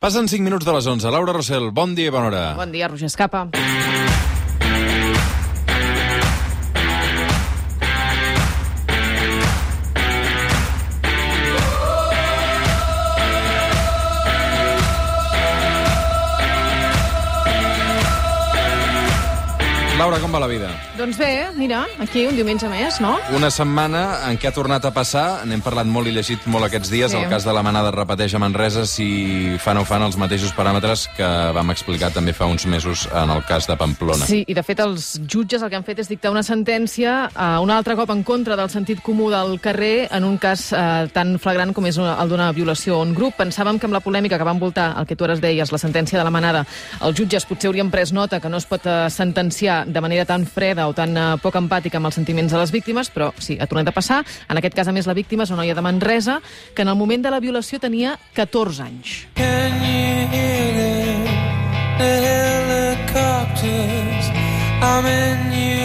Passen 5 minuts de les 11. Laura Rossell, bon dia i bona hora. Bon dia, Roger Escapa. Laura, com va la vida? Doncs bé, mira, aquí un diumenge més, no? Una setmana en què ha tornat a passar, n'hem parlat molt i llegit molt aquests dies, Sí. el cas de la manada es repeteix a Manresa si fan o fan els mateixos paràmetres que vam explicar també fa uns mesos en el cas de Pamplona. Sí, i de fet els jutges el que han fet és dictar una sentència eh, un altre cop en contra del sentit comú del carrer en un cas eh, tan flagrant com és una- el d'una violació a un grup. Pensàvem que amb la polèmica que va envoltar el que tu ara es deies, la sentència de la manada, els jutges potser haurien pres nota que no es pot eh, sentenciar de manera tan freda o tan eh, poc empàtica amb els sentiments de les víctimes, però sí, ha tornat a passar. En aquest cas, a més, la víctima és una noia de Manresa que en el moment de la violació tenia 14 anys. Can you hear? The. I'm in York.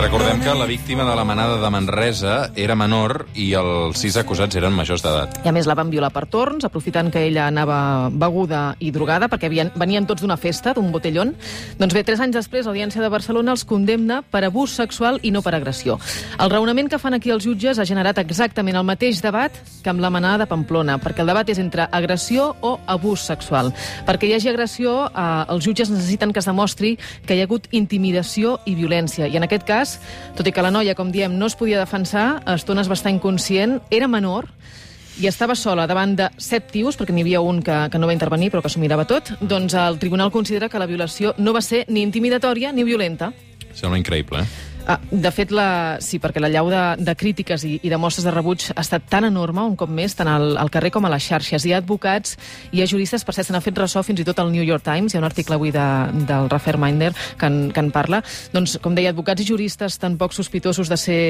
Recordem que la víctima de la manada de Manresa era menor i els sis acusats eren majors d'edat. I a més la van violar per torns, aprofitant que ella anava beguda i drogada, perquè havien, venien tots d'una festa, d'un botellón. Doncs bé, tres anys després, l'Audiència de Barcelona els condemna per abús sexual i no per agressió. El raonament que fan aquí els jutges ha generat exactament el mateix debat que amb la manada de Pamplona, perquè el debat és entre agressió o abús sexual. Perquè hi hagi agressió, eh, els jutges necessiten que es demostri que hi ha hagut intimidació i violència. I en aquest cas, tot i que la noia, com diem, no es podia defensar, a estones va estar inconscient, era menor, i estava sola davant de set tios, perquè n'hi havia un que, que no va intervenir però que s'ho mirava tot, doncs el tribunal considera que la violació no va ser ni intimidatòria ni violenta. Sembla increïble, eh? Ah, de fet, la, sí, perquè la llau de, de crítiques i, i de mostres de rebuig ha estat tan enorme, un cop més, tant al, al carrer com a les xarxes. Hi ha advocats, hi ha juristes, per cert, se n'ha fet ressò fins i tot al New York Times, hi ha un article avui de, del Rafael Minder que en, que en parla. Doncs, com deia, advocats i juristes tan poc sospitosos de ser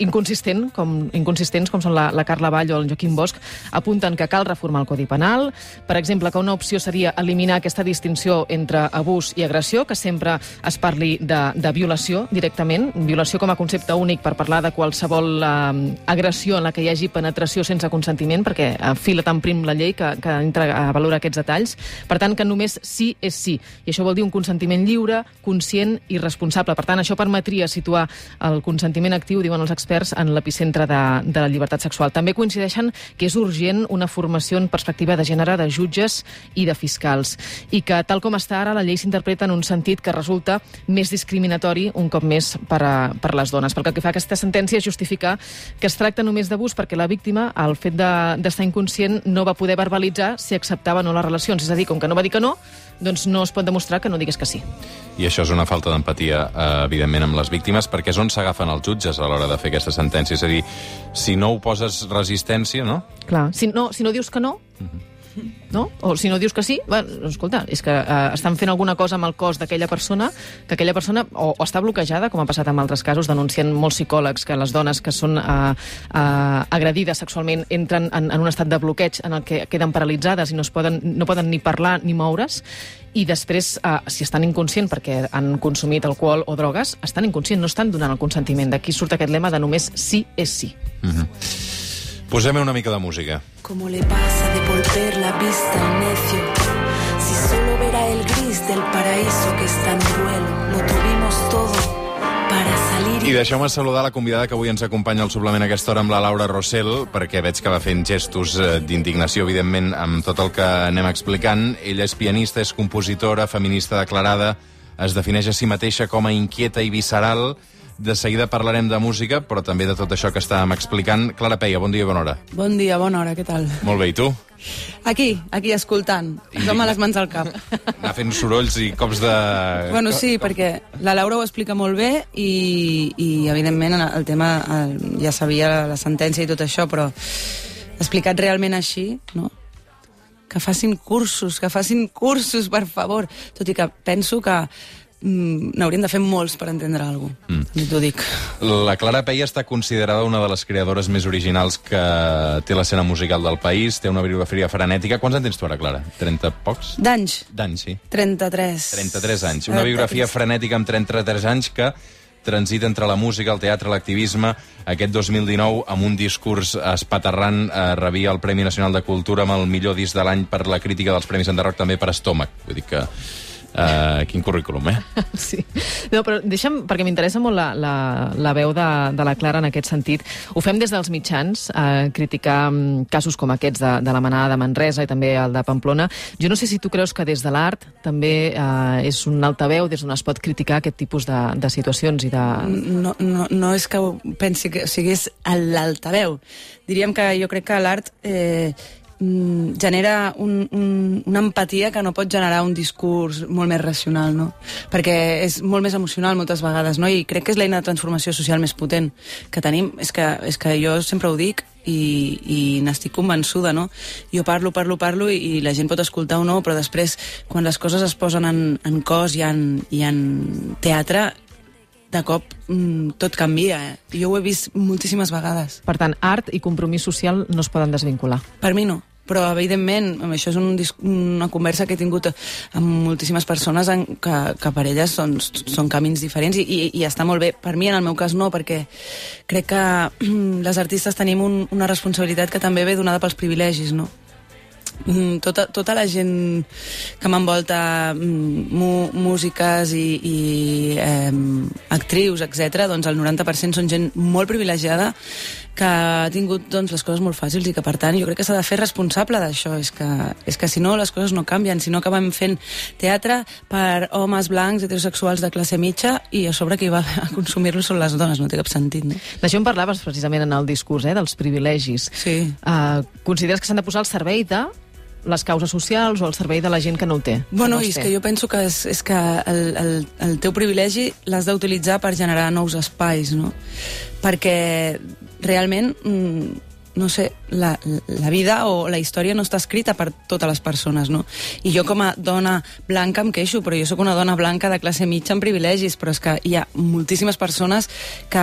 inconsistent com, inconsistents com són la, la Carla Vall o el Joaquim Bosch, apunten que cal reformar el Codi Penal, per exemple, que una opció seria eliminar aquesta distinció entre abús i agressió, que sempre es parli de, de violació directament, violació com a concepte únic per parlar de qualsevol eh, agressió en la que hi hagi penetració sense consentiment, perquè eh, fila tan prim la llei que, que entra a valorar aquests detalls. Per tant, que només sí és sí. I això vol dir un consentiment lliure, conscient i responsable. Per tant, això permetria situar el consentiment actiu, diuen els experts, en l'epicentre de, de la llibertat sexual. També coincideixen que és urgent una formació en perspectiva de gènere de jutges i de fiscals i que, tal com està ara, la llei s'interpreta en un sentit que resulta més discriminatori, un cop més, per a, per les dones. Perquè el que fa aquesta sentència és justificar que es tracta només d'abús perquè la víctima, al fet de- d'estar inconscient, no va poder verbalitzar si acceptava o no les relacions. És a dir, com que no va dir que no, doncs no es pot demostrar que no digués que sí. I això és una falta d'empatia, eh, evidentment, amb les víctimes, perquè és on s'agafen els jutges a l'hora de fer aquesta sentència. És a dir, si no ho poses resistència, no? Clar. Si no, si no dius que no, no? O si no dius que sí, bueno, escolta, és que eh, estan fent alguna cosa amb el cos d'aquella persona que aquella persona o, o està bloquejada, com ha passat en altres casos, denuncien molts psicòlegs que les dones que són eh, eh, agredides sexualment entren en, en un estat de bloqueig en el que queden paralitzades i no, es poden, no poden ni parlar ni moure's i després, eh, si estan inconscients perquè han consumit alcohol o drogues, estan inconscients, no estan donant el consentiment. D'aquí surt aquest lema de només sí és sí. Posem una mica de música. ¿Cómo le pasa de volver la vista al necio? Si solo verá el gris del paraíso que está en duelo, lo tuvimos todo para salir I deixeu-me saludar la convidada que avui ens acompanya al suplement a aquesta hora amb la Laura Rossell, perquè veig que va fent gestos eh, d'indignació, evidentment, amb tot el que anem explicant. Ella és pianista, és compositora, feminista declarada, es defineix a si mateixa com a inquieta i visceral. De seguida parlarem de música, però també de tot això que estàvem explicant. Clara Peia, bon dia i bona hora. Bon dia, bona hora, què tal? Molt bé, i tu? Aquí, aquí, escoltant. Posant-me les mans al cap. Anar fent sorolls i cops de... Bueno, sí, perquè la Laura ho explica molt bé i, i evidentment, el tema el, ja sabia la sentència i tot això, però explicat realment així, no? Que facin cursos, que facin cursos, per favor. Tot i que penso que n'hauríem de fer molts per entendre alguna cosa. Mm. T'ho dic. La Clara Peia està considerada una de les creadores més originals que té l'escena musical del país, té una biografia frenètica. Quants anys tens tu ara, Clara? 30 pocs? D'anys? D'anys, sí. 33. 33 anys. Una biografia frenètica amb 33 anys que transit entre la música, el teatre, l'activisme. Aquest 2019, amb un discurs espaterrant, eh, rebia el Premi Nacional de Cultura amb el millor disc de l'any per la crítica dels Premis Enderroc, també per Estómac. Vull dir que... Uh, quin currículum, eh? Sí. No, però deixa'm, perquè m'interessa molt la, la, la veu de, de la Clara en aquest sentit. Ho fem des dels mitjans, eh, criticar mm, casos com aquests de, de la manada de Manresa i també el de Pamplona. Jo no sé si tu creus que des de l'art també eh, és un altaveu des d'on es pot criticar aquest tipus de, de situacions i de... No, no, no és que pensi que o sigui, és l'altaveu. Diríem que jo crec que l'art eh, mm, genera un, un, una empatia que no pot generar un discurs molt més racional, no? Perquè és molt més emocional moltes vegades, no? I crec que és l'eina de transformació social més potent que tenim. És que, és que jo sempre ho dic i, i n'estic convençuda, no? Jo parlo, parlo, parlo i, i la gent pot escoltar o no, però després, quan les coses es posen en, en cos i en, i en teatre, de cop mm, tot canvia. Eh? Jo ho he vist moltíssimes vegades. Per tant, art i compromís social no es poden desvincular. Per mi no però evidentment això és un, una conversa que he tingut amb moltíssimes persones en, que, que per elles són, són camins diferents i, i, i està molt bé. Per mi, en el meu cas, no, perquè crec que les artistes tenim un, una responsabilitat que també ve donada pels privilegis, no? Mm, tota, tota la gent que m'envolta mm, músiques i, i eh, actrius, etc, doncs el 90% són gent molt privilegiada que ha tingut doncs, les coses molt fàcils i que per tant jo crec que s'ha de fer responsable d'això és, que, és que si no les coses no canvien si no acabem fent teatre per homes blancs heterosexuals de classe mitja i a sobre qui va a consumir-lo són les dones, no té cap sentit no? D'això en parlaves precisament en el discurs, eh, dels privilegis. Sí. Uh, consideres que s'han de posar al servei de les causes socials o al servei de la gent que no ho té? Bueno, no és té? que jo penso que és, és que el, el, el teu privilegi l'has d'utilitzar per generar nous espais, no? Perquè realment, mm, no sé, la, la vida o la història no està escrita per totes les persones, no? I jo com a dona blanca em queixo, però jo sóc una dona blanca de classe mitja amb privilegis, però és que hi ha moltíssimes persones que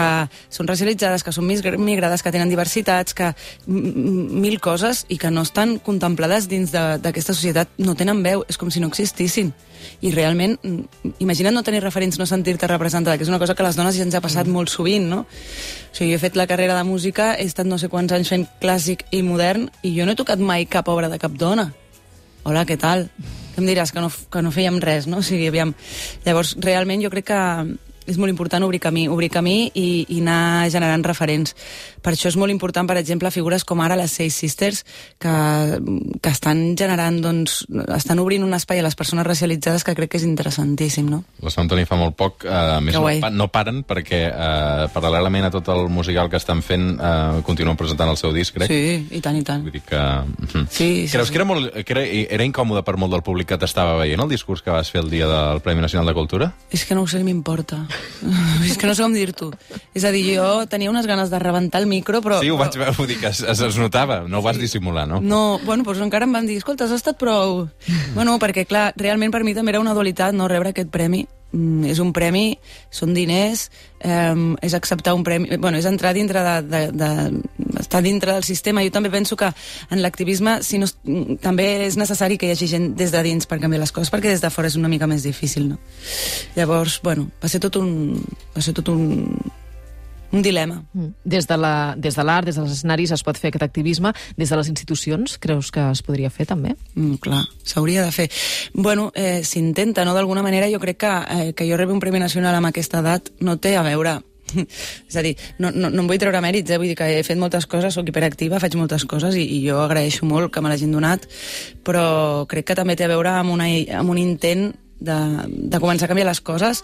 són racialitzades, que són mig- migrades, que tenen diversitats, que mil coses i que no estan contemplades dins d'aquesta societat, no tenen veu, és com si no existissin. I realment, mm, imagina't no tenir referents, no sentir-te representada, que és una cosa que a les dones ja ens ha passat molt sovint, no? O sigui, jo he fet la carrera de música, he estat no sé quants anys fent clàssic i modern, i jo no he tocat mai cap obra de cap dona. Hola, què tal? Què em diràs? Que no, que no fèiem res, no? O sigui, aviam... Llavors, realment, jo crec que és molt important obrir camí, obrir camí i, i anar generant referents. Per això és molt important, per exemple, figures com ara les Seis Sisters, que, que estan generant, doncs, estan obrint un espai a les persones racialitzades que crec que és interessantíssim, no? Les vam tenir fa molt poc. eh, A més, Que no, no paren perquè, eh, paral·lelament a tot el musical que estan fent, eh, continuen presentant el seu disc, crec. Sí, i tant, i tant. Vull dir que... Sí, sí, Creus sí. que era, molt, que era, era incòmode per molt del públic que t'estava veient el discurs que vas fer el dia del Premi Nacional de Cultura? És que no ho sé, m'importa. és que no sé com dir-t'ho. És a dir, jo tenia unes ganes de rebentar el micro, però... Sí, ho vaig veure, dir que es, es, es notava, no ho vas dissimular, no? No, bueno, doncs encara em van dir, escolta, has estat prou... Bueno, perquè, clar, realment per mi també era una dualitat no rebre aquest premi. Mm, és un premi, són diners, eh, és acceptar un premi... Bueno, és entrar dintre de, de, de, estar dintre del sistema. Jo també penso que en l'activisme si no, mm, també és necessari que hi hagi gent des de dins per canviar les coses, perquè des de fora és una mica més difícil, no? Llavors, bueno, va ser tot un... Va ser tot un, un dilema. Mm. Des de la- des de l'art, des dels escenaris es pot fer aquest activisme. Des de les institucions, creus que es podria fer també? Mm, clar, s'hauria de fer. Bueno, eh, s'intenta, no? D'alguna manera jo crec que, eh, que jo rebi un Premi Nacional amb aquesta edat no té a veure és a dir, no, no, no em vull treure mèrits, eh? vull dir que he fet moltes coses, sóc hiperactiva, faig moltes coses i, i jo agraeixo molt que me l'hagin donat, però crec que també té a veure amb, una, amb un intent de, de començar a canviar les coses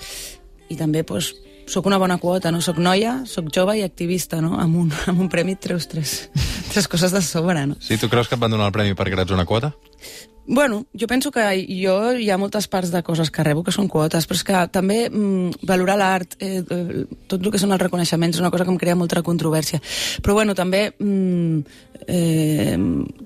i també doncs, sóc una bona quota, no? Soc noia, sóc jove i activista, no? Amb un, amb un premi treus tres, tres coses de sobre, no? Sí, tu creus que et van donar el premi perquè eres una quota? Bueno, jo penso que jo hi ha moltes parts de coses que rebo que són quotes, però és que també mm, valorar l'art, eh, eh, tot el que són els reconeixements, és una cosa que em crea molta controvèrsia. Però bueno, també mm, eh,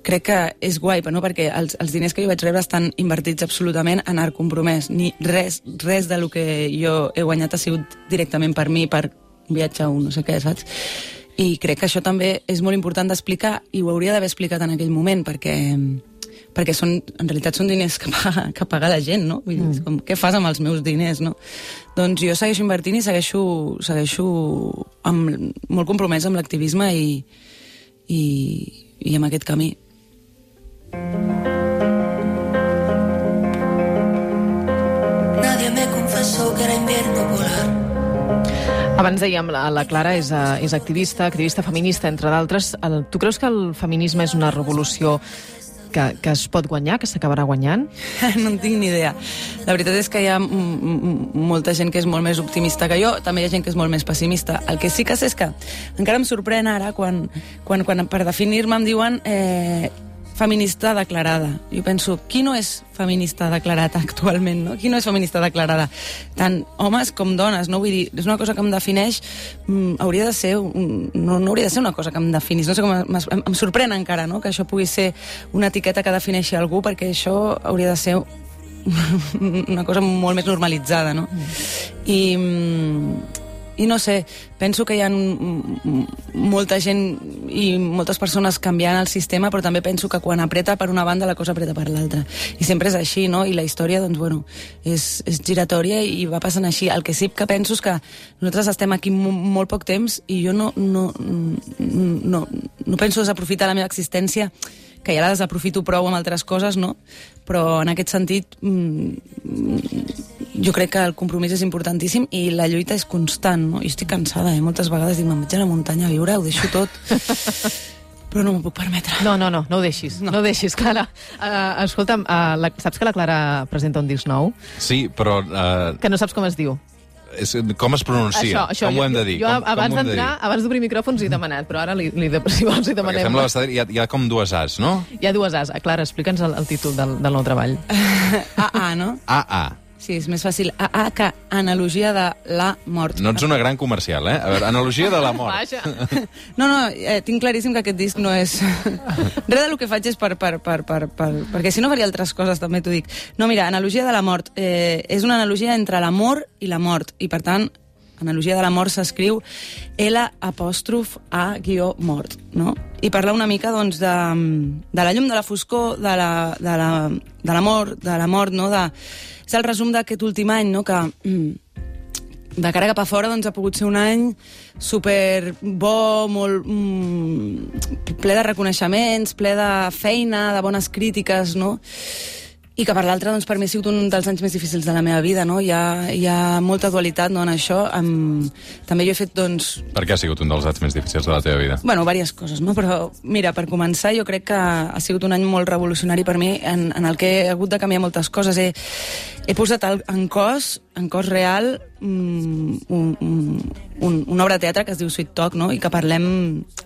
crec que és guai, no? perquè els, els diners que jo vaig rebre estan invertits absolutament en art compromès. Ni res, res de lo que jo he guanyat ha sigut directament per mi, per viatge a un no sé què, saps? I crec que això també és molt important d'explicar i ho hauria d'haver explicat en aquell moment, perquè perquè són, en realitat són diners que paga, que paga la gent, no? Vull dir, és com, què fas amb els meus diners, no? Doncs jo segueixo invertint i segueixo, segueixo amb, molt compromès amb l'activisme i, i, i amb aquest camí. Nadie me confesó que era invierno polar. Abans dèiem, la, la Clara és, eh, és activista, activista feminista, entre d'altres. Tu creus que el feminisme és una revolució que, que es pot guanyar, que s'acabarà guanyant? no en tinc ni idea. La veritat és que hi ha molta gent que és molt més optimista que jo, també hi ha gent que és molt més pessimista. El que sí que sé és que encara em sorprèn ara quan, quan, quan per definir-me em diuen eh, feminista declarada. Jo penso, qui no és feminista declarat actualment, no? Qui no és feminista declarada? Tant homes com dones, no? Vull dir, és una cosa que em defineix, mm, hauria de ser, un, no, no hauria de ser una cosa que em definís, no sé com, em, em, em sorprèn encara, no?, que això pugui ser una etiqueta que defineixi algú, perquè això hauria de ser una cosa molt més normalitzada, no? I, mm, i no sé, penso que hi ha molta gent i moltes persones canviant el sistema, però també penso que quan apreta per una banda, la cosa apreta per l'altra. I sempre és així, no? I la història, doncs, bueno, és, és giratòria i va passant així. El que sí que penso és que nosaltres estem aquí mo- molt poc temps i jo no, no, no, no penso desaprofitar la meva existència que ja la desaprofito prou amb altres coses, no? Però en aquest sentit mm, jo crec que el compromís és importantíssim i la lluita és constant, no? Jo estic cansada, eh? Moltes vegades dic, me'n vaig a la muntanya a viure, ho deixo tot. però no m'ho puc permetre. No, no, no, no ho deixis, no, no ho deixis, Clara. Uh, escolta'm, uh, la, saps que la Clara presenta un disc nou? Sí, però uh, Que no saps com es diu? És, com es pronuncia? com jo, ho hem de dir? Jo, com, abans com d'entrar, abans d'obrir micròfons, he demanat, però ara, li, li, de- si vols, li Perquè demanem... sembla bastant... Hi ha, hi ha com dues As, no? Hi ha dues As. Ah, Clara, explica'ns el, el títol del, del nou treball. Ah, ah, no? AA. Sí, és més fàcil. Ah, ah, que analogia de la mort. No ets una gran comercial, eh? A veure, analogia de la mort. Vaja. No, no, eh, tinc claríssim que aquest disc no és... Res del que faig és per, per, per, per, per... Perquè si no faria altres coses, també t'ho dic. No, mira, analogia de la mort. Eh, és una analogia entre l'amor i la mort. I, per tant, analogia de la mort s'escriu L apòstrof A guió mort, no? I parla una mica, doncs, de, de la llum, de la foscor, de la, de la, de l'amor, de la mort, no? De, és el resum d'aquest últim any, no?, que... Mm, de cara cap a fora doncs, ha pogut ser un any super bo, molt mm, ple de reconeixements, ple de feina, de bones crítiques, no? I que per l'altra, doncs, per mi ha sigut un dels anys més difícils de la meva vida, no? Hi ha, hi ha molta dualitat no, en això. Amb... També jo he fet, doncs, Per què ha sigut un dels anys més difícils de la teva vida? Bueno, diverses coses, no? Però, mira, per començar, jo crec que ha sigut un any molt revolucionari per mi en, en el que he hagut de canviar moltes coses. He, he posat al, en cos, en cos real, un, un, un, una obra de teatre que es diu Sweet Talk, no? I que parlem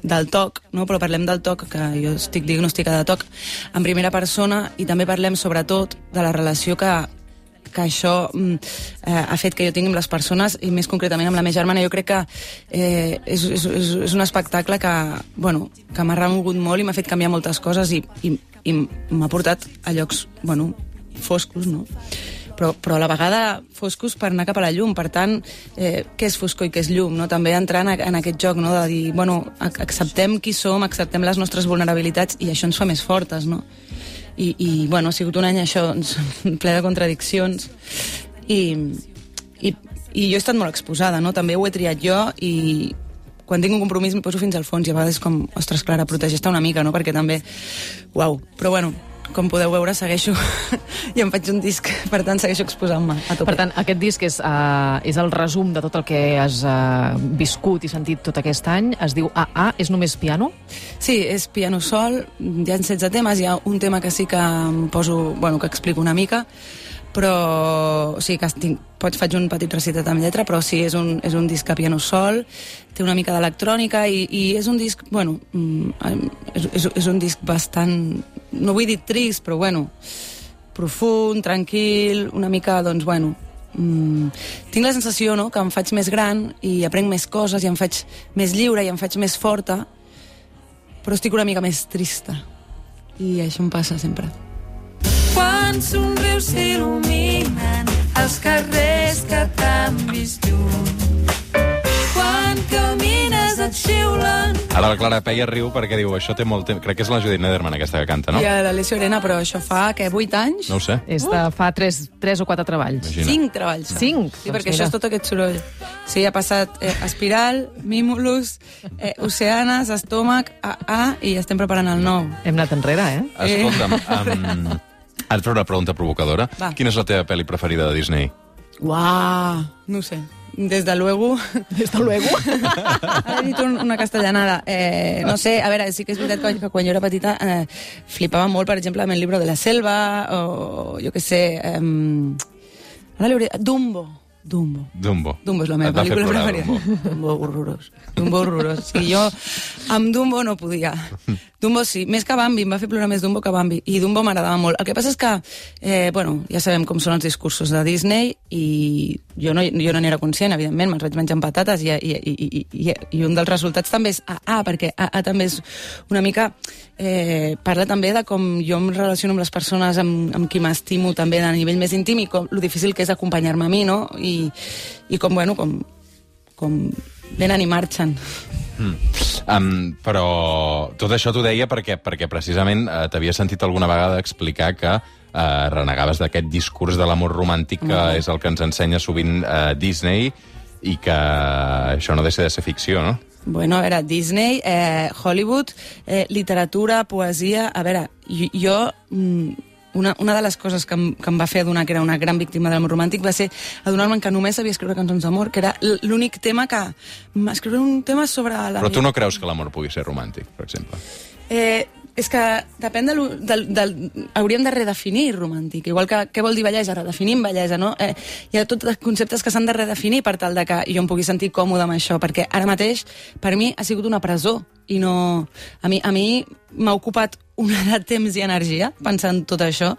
del toc, no? Però parlem del toc, que jo estic diagnosticada de toc, en primera persona, i també parlem, sobretot, de la relació que, que això mm, eh, ha fet que jo tingui amb les persones i més concretament amb la meva germana. Jo crec que eh, és, és, és, un espectacle que, bueno, que m'ha remogut molt i m'ha fet canviar moltes coses i, i, i m'ha portat a llocs bueno, foscos, no? Però, però a la vegada foscos per anar cap a la llum. Per tant, eh, què és foscor i què és llum? No? També entrar en, en aquest joc no? de dir, bueno, ac- acceptem qui som, acceptem les nostres vulnerabilitats i això ens fa més fortes, no? I, i bueno, ha sigut un any això doncs, ple de contradiccions i, i, i jo he estat molt exposada, no? També ho he triat jo i quan tinc un compromís m'hi poso fins al fons i a vegades com, ostres, Clara, protegeix-te una mica, no? Perquè també, uau, però bueno, com podeu veure, segueixo i em faig un disc, per tant, segueixo exposant-me a tope. Per tant, aquest disc és, uh, és el resum de tot el que has uh, viscut i sentit tot aquest any. Es diu AA, és només piano? Sí, és piano sol, hi ha 16 temes, hi ha un tema que sí que em poso, bueno, que explico una mica, però o sigui que tinc, pots faig un petit recitat amb lletra, però sí, és un, és un disc a piano sol, té una mica d'electrònica i, i és un disc, bueno, mm, és, és, és un disc bastant, no vull dir trist, però bueno, profund, tranquil, una mica, doncs, bueno, mm, tinc la sensació no, que em faig més gran i aprenc més coses i em faig més lliure i em faig més forta, però estic una mica més trista. I això em passa sempre. Quan somrius s'il·luminen els carrers que t'han vist lluny. Quan camines et xiulen. Ara la Clara Peia riu perquè diu això té molt temps. Crec que és la Judit Nederman aquesta que canta, no? I a l'Alessio Arena, però això fa, què, 8 anys? No ho sé. És de fa tres, tres o quatre treballs. Imagina. 5 treballs. fa. Cinc? Sí, Doncs perquè mira. això és tot aquest soroll. Sí, ha passat eh, espiral, mímulus, eh, oceanes, estómac, AA, i estem preparant el nou. Hem anat enrere, eh? Escolta'm, um, ara et faré una pregunta provocadora. Va. Quina és la teva pel·li preferida de Disney? Uau! No ho sé. Des de luego... Des de luego. Ara he dit un, una castellanada. Eh, no sé, a veure, sí que és veritat que, que quan jo era petita eh, flipava molt, per exemple, amb el llibre de la selva, o jo què sé... Eh, ara li hauria... Dumbo. Dumbo. Dumbo. Dumbo és la meva pel·lícula preferida. Dumbo. Dumbo horrorós. Dumbo horrorós. Sí, jo amb Dumbo no podia. Dumbo sí, més que Bambi, em va fer plorar més Dumbo que Bambi. I Dumbo m'agradava molt. El que passa és que, eh, bueno, ja sabem com són els discursos de Disney i jo no, jo no n'era conscient, evidentment, me'ls vaig menjar amb patates i, i, i, i, i, un dels resultats també és AA, perquè AA també és una mica... Eh, parla també de com jo em relaciono amb les persones amb, amb qui m'estimo també a nivell més íntim i com, lo difícil que és acompanyar-me a mi, no? I, i com, bueno, com, com venen i marxen. Um, però tot això t'ho deia perquè, perquè precisament eh, t'havia sentit alguna vegada explicar que eh, renegaves d'aquest discurs de l'amor romàntic que és el que ens ensenya sovint eh, Disney i que això no deixa de ser ficció, no? Bueno, a veure, Disney, eh, Hollywood, eh, literatura, poesia... A veure, jo... jo mm, una, una de les coses que em, que em va fer adonar que era una gran víctima de l'amor romàntic va ser adonar-me que només sabia escriure cançons d'amor, que era l'únic tema que... Escriure un tema sobre la... Però tu no creus que l'amor pugui ser romàntic, per exemple? Eh, és que depèn de, del, del... Hauríem de redefinir romàntic. Igual que què vol dir bellesa? Redefinim bellesa, no? Eh, hi ha tots els conceptes que s'han de redefinir per tal de que jo em pugui sentir còmode amb això, perquè ara mateix, per mi, ha sigut una presó. I no... A mi, a mi m'ha ocupat una de temps i energia pensant tot això.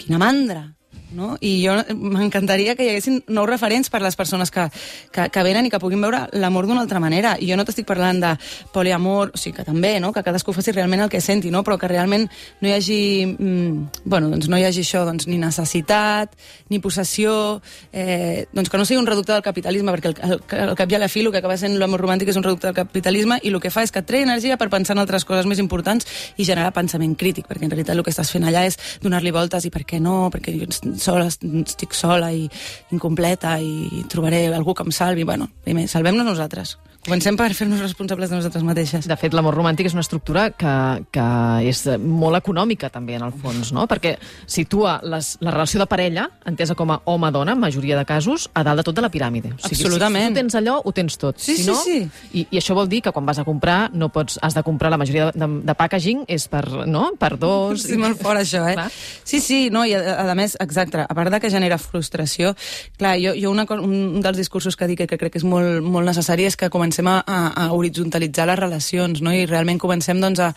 Quina mandra! No? I jo m'encantaria que hi haguessin nous referents per les persones que, que, que venen i que puguin veure l'amor d'una altra manera. I jo no t'estic parlant de poliamor, o sigui que també, no? que cadascú faci realment el que senti, no? però que realment no hi hagi, mm, bueno, doncs no hi hagi això, doncs, ni necessitat, ni possessió, eh, doncs que no sigui un reducte del capitalisme, perquè el, el, cap i a la fi el que acaba sent l'amor romàntic és un reducte del capitalisme i el que fa és que treu energia per pensar en altres coses més importants i generar pensament crític, perquè en realitat el que estàs fent allà és donar-li voltes i per què no, perquè sola, estic sola i incompleta i trobaré algú que em salvi. Bueno, primer, salvem-nos nosaltres. Comencem per fer-nos responsables de nosaltres mateixes. De fet, l'amor romàntic és una estructura que, que és molt econòmica, també, en el fons, no? Perquè situa les, la relació de parella, entesa com a home-dona, en majoria de casos, a dalt de tot de la piràmide. O sigui, Absolutament. Si tu tens allò, ho tens tot. Sí, si sí, no, sí. I, I això vol dir que quan vas a comprar, no pots, has de comprar la majoria de, de, de packaging, és per, no? per dos... Sí, molt fort, això, eh? Clar. Sí, sí, no, i a, a més, exacte, a part de que genera frustració, clar, jo, jo una, un dels discursos que dic que crec que és molt, molt necessari és que comencem a, a, a horitzontalitzar les relacions, no? I realment comencem, doncs, a,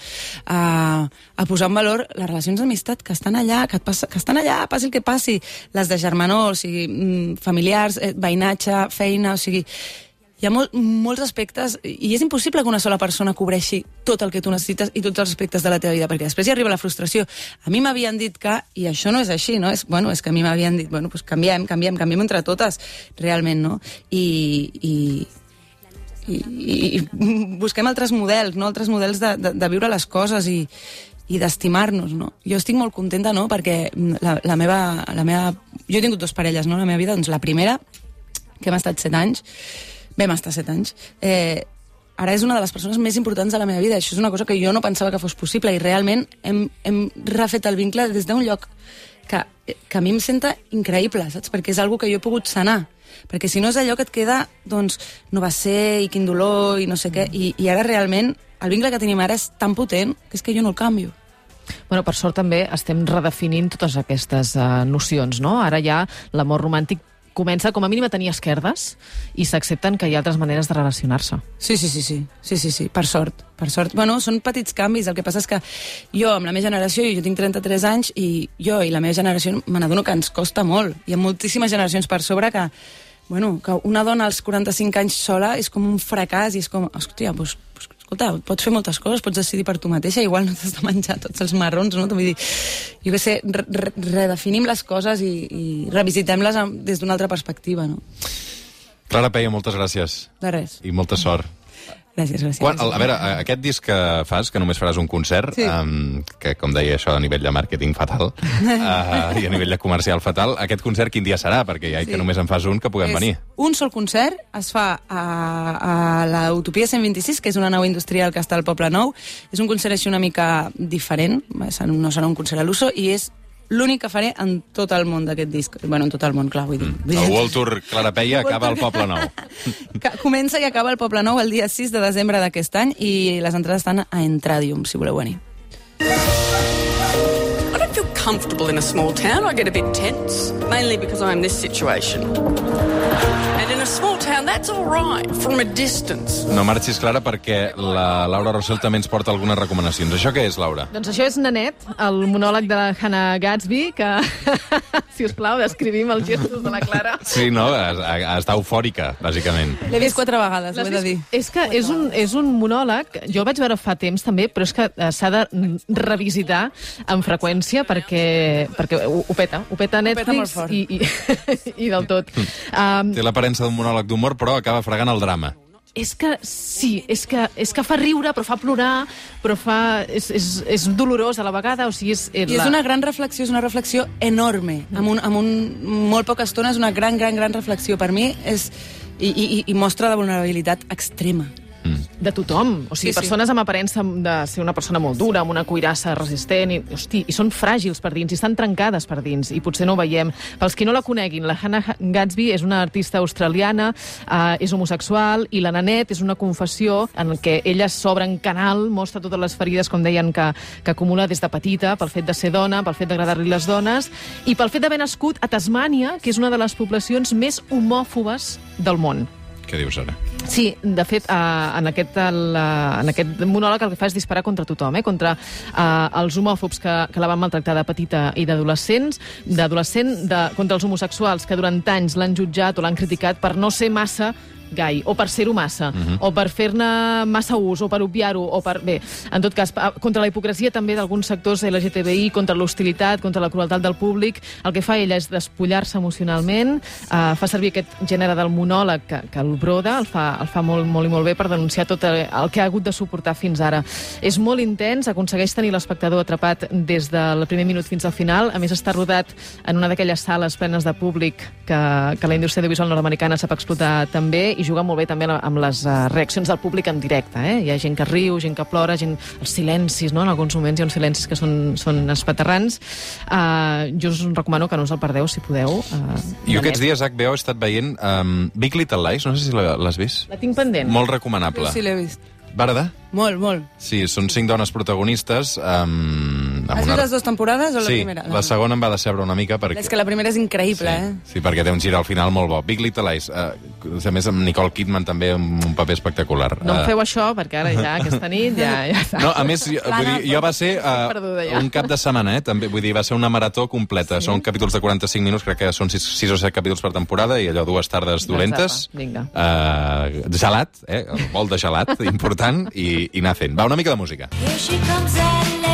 a, a posar en valor les relacions d'amistat que estan allà, que, et passa, que estan allà, passi el que passi, les de germanor, o sigui, mm, familiars, eh, veïnatge, feina, o sigui, hi ha molt, molts aspectes i és impossible que una sola persona cobreixi tot el que tu necessites i tots els aspectes de la teva vida, perquè després hi arriba la frustració. A mi m'havien dit que, i això no és així, no? És, bueno, és que a mi m'havien dit, bueno, pues canviem, canviem, canviem entre totes, realment, no? I, i, i, i, busquem altres models, no? Altres models de, de, de viure les coses i, i d'estimar-nos, no? Jo estic molt contenta, no?, perquè la, la, meva, la meva... Jo he tingut dues parelles, no?, la meva vida, doncs la primera, que hem estat set anys, vam estar set anys, eh, ara és una de les persones més importants de la meva vida. Això és una cosa que jo no pensava que fos possible i realment hem, hem refet el vincle des d'un lloc que, que a mi em senta increïble, saps? Perquè és algo que jo he pogut sanar. Perquè si no és allò que et queda, doncs, no va ser, i quin dolor, i no sé què. I, i ara realment el vincle que tenim ara és tan potent que és que jo no el canvio. Bueno, per sort també estem redefinint totes aquestes uh, nocions, no? Ara ja l'amor romàntic comença com a mínim a tenir esquerdes i s'accepten que hi ha altres maneres de relacionar-se. Sí, sí, sí, sí, sí, sí, sí, per sort, per sort. Bueno, són petits canvis, el que passa és que jo, amb la meva generació, jo tinc 33 anys, i jo i la meva generació me n'adono que ens costa molt. Hi ha moltíssimes generacions per sobre que, bueno, que una dona als 45 anys sola és com un fracàs i és com, hòstia, doncs, doncs escolta, pots fer moltes coses, pots decidir per tu mateixa, igual no t'has de menjar tots els marrons, no? Vull dir, jo què sé, re re redefinim les coses i, i revisitem-les des d'una altra perspectiva, no? Clara Peia, moltes gràcies. De res. I molta sort. Gràcies, gràcies. Quan, a veure, aquest disc que fas, que només faràs un concert, Sí. um, que, com deia això, a nivell de màrqueting fatal, uh, i a nivell de comercial fatal, aquest concert quin dia serà? Perquè ja Sí. que només en fas un, que puguem és venir. un sol concert, es fa a, a la Utopia 126, que és una nau industrial que està al Poble Nou. És un concert així una mica diferent, no serà un concert a l'uso, i és l'únic que faré en tot el món d'aquest disc. Bueno, en tot el món, clar, vull dir. Vull El World Tour Clara Peia acaba al Poble Nou. Que comença i acaba el Poble Nou el dia 6 de desembre d'aquest any i les entrades estan a Entradium, si voleu venir. I don't feel comfortable in a small town. I get a bit tense, mainly because I'm in this situation. And in a small that's all right from a distance. No marxis, Clara, perquè la Laura Rossell també ens porta algunes recomanacions. Això què és, Laura? Doncs això és Nanet, el monòleg de la Hannah Gatsby, que, si us plau, descrivim els gestos de la Clara. Sí, no? Està eufòrica, bàsicament. L'he vist quatre vegades, ho he de dir. És que és un, és un monòleg, jo el vaig veure fa temps també, però és que eh, s'ha de revisitar amb freqüència perquè, perquè ho, ho peta, ho peta peta Netflix fort. i, i, i del tot. Um, Té l'aparença d'un monòleg d'humor, però acaba fregant el drama. és que sí, és que, és que fa riure, però fa plorar, però fa, és, és, és dolorós a la vegada, o sigui, és... I és una gran reflexió, és una reflexió enorme. Amb un, amb un molt poca estona és una gran, gran, gran reflexió. Per mi és... I, i, i mostra de vulnerabilitat extrema. De tothom. O sigui, Sí, sí, sí. persones amb aparença de ser una persona molt dura, amb una cuirassa resistent, i, hosti, i són fràgils per dins, i estan trencades per dins, i potser no ho veiem. Pels qui no la coneguin, la Hannah Gatsby és una artista australiana, eh, és homosexual, i la Nanet és una confessió en què ella s'obre en canal, mostra totes les ferides, com deien, que, que acumula des de petita, pel fet de ser dona, pel fet d'agradar-li les dones, i pel fet d'haver nascut a Tasmània, que és una de les poblacions més homòfobes del món. Què dius ara? Sí, de fet, eh, en, aquest, el, eh, en aquest monòleg el que fa és disparar contra tothom, eh? contra eh, els homòfobs que, que la van maltractar de petita i d'adolescents, d'adolescent, contra els homosexuals que durant anys l'han jutjat o l'han criticat per no ser massa gai, o per ser-ho massa, uh -huh. o per fer-ne massa ús, o per obviar-ho, o per... Bé, en tot cas, contra la hipocresia també d'alguns sectors LGTBI, contra l'hostilitat, contra la crueltat del públic. El que fa ella és despullar-se emocionalment, eh, fa servir aquest gènere del monòleg que, que el broda, el fa, el fa molt, molt i molt bé per denunciar tot el, el que ha hagut de suportar fins ara. És molt intens, aconsegueix tenir l'espectador atrapat des del primer minut fins al final. A més, està rodat en una d'aquelles sales plenes de públic que, que la indústria audiovisual nord-americana sap explotar també i juga molt bé també amb les uh, reaccions del públic en directe. Eh? Hi ha gent que riu, gent que plora, gent... els silencis, no? en alguns moments hi ha uns silencis que són, són espaterrans. Uh, jo us recomano que no us el perdeu, si podeu. Uh, Jo aquests dies HBO he estat veient um, Big Little Lies, no sé si la- l'has vist. La tinc pendent. Molt recomanable. Sí, l'he vist. Va agradar? Molt, molt. Sí, són cinc dones protagonistes. Um, Has vist les dues temporades o la sí, primera? la segona em va decebre una mica perquè... És que la primera és increïble, sí, eh? sí, perquè té un gir al final molt bo. Big Little Lies, uh, a més amb Nicole Kidman també amb un paper espectacular. No em Eh, feu això, perquè ara ja aquesta nit ja, ja està. No, a més, jo, vull dir, jo va ser uh, perduda ja. un cap de setmana, eh? També, vull dir, va ser una marató completa. Sí. Són capítols de 45 minuts, crec que són 6, 6 o 7 capítols per temporada, i allò dues tardes dolentes. vinga. Uh, gelat, eh? El bol de gelat, important, i, i anar fent. Va, una mica de música. Here she comes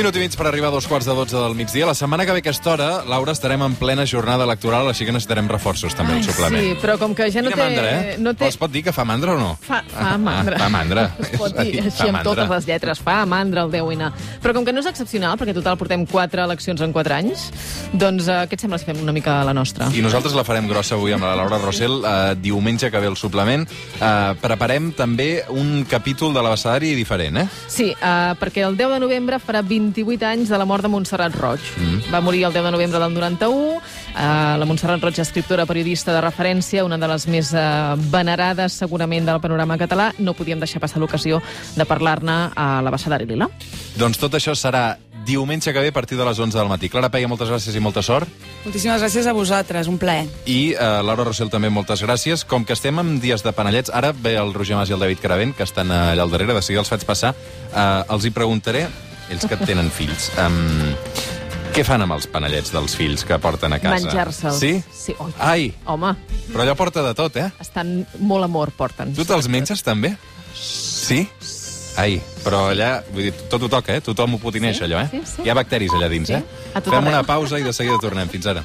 minut i mig per arribar a dos quarts de 12 del migdia. La setmana que ve aquesta hora, Laura, estarem en plena jornada electoral, així que necessitarem reforços també al suplement. sí, però com que ja no Quina té... mandra, eh? No té... Es pot dir que fa mandra o no? Fa, fa mandra. Ah, fa mandra. Es pot dir Fa així amb mandra. totes les lletres. Fa mandra el 10 n Però com que no és excepcional, perquè total portem quatre eleccions en quatre anys, doncs eh, què et sembla si fem una mica la nostra? I nosaltres la farem grossa avui amb la Laura Rossell, eh, diumenge que ve el suplement. Eh, preparem també un capítol de l'abecedari diferent, eh? Sí, uh, perquè el 10 de novembre farà 28 anys de la mort de Montserrat Roig. Mm. Va morir el 10 de novembre del 91. Uh, la Montserrat Roig, escriptora, periodista de referència, una de les més uh, venerades segurament del panorama català. No podíem deixar passar l'ocasió de parlar-ne a l'abecedari Lila. Doncs tot això serà diumenge que ve a partir de les 11 del matí. Clara Peia, moltes gràcies i molta sort. Moltíssimes gràcies a vosaltres, un plaer. I eh, Laura Rossell també moltes gràcies. Com que estem en dies de panellets, ara ve el Roger Mas i el David Caravent, que estan allà al darrere, de seguida els faig passar. Eh, els hi preguntaré, ells que tenen fills, um, què fan amb els panellets dels fills que porten a casa? Menjar-se'ls. Sí? Sí, oi. Ai, Home, però allò porta de tot, eh? estan molt amor, porten. Tu te'ls menges també? Sí? Ai, però allà, vull dir, tot ho toca, eh? Tothom ho potineix, Sí, allò, eh? sí, sí. Hi ha bacteris allà dins, Sí, eh? Fem una pausa i de seguida tornem. Fins ara.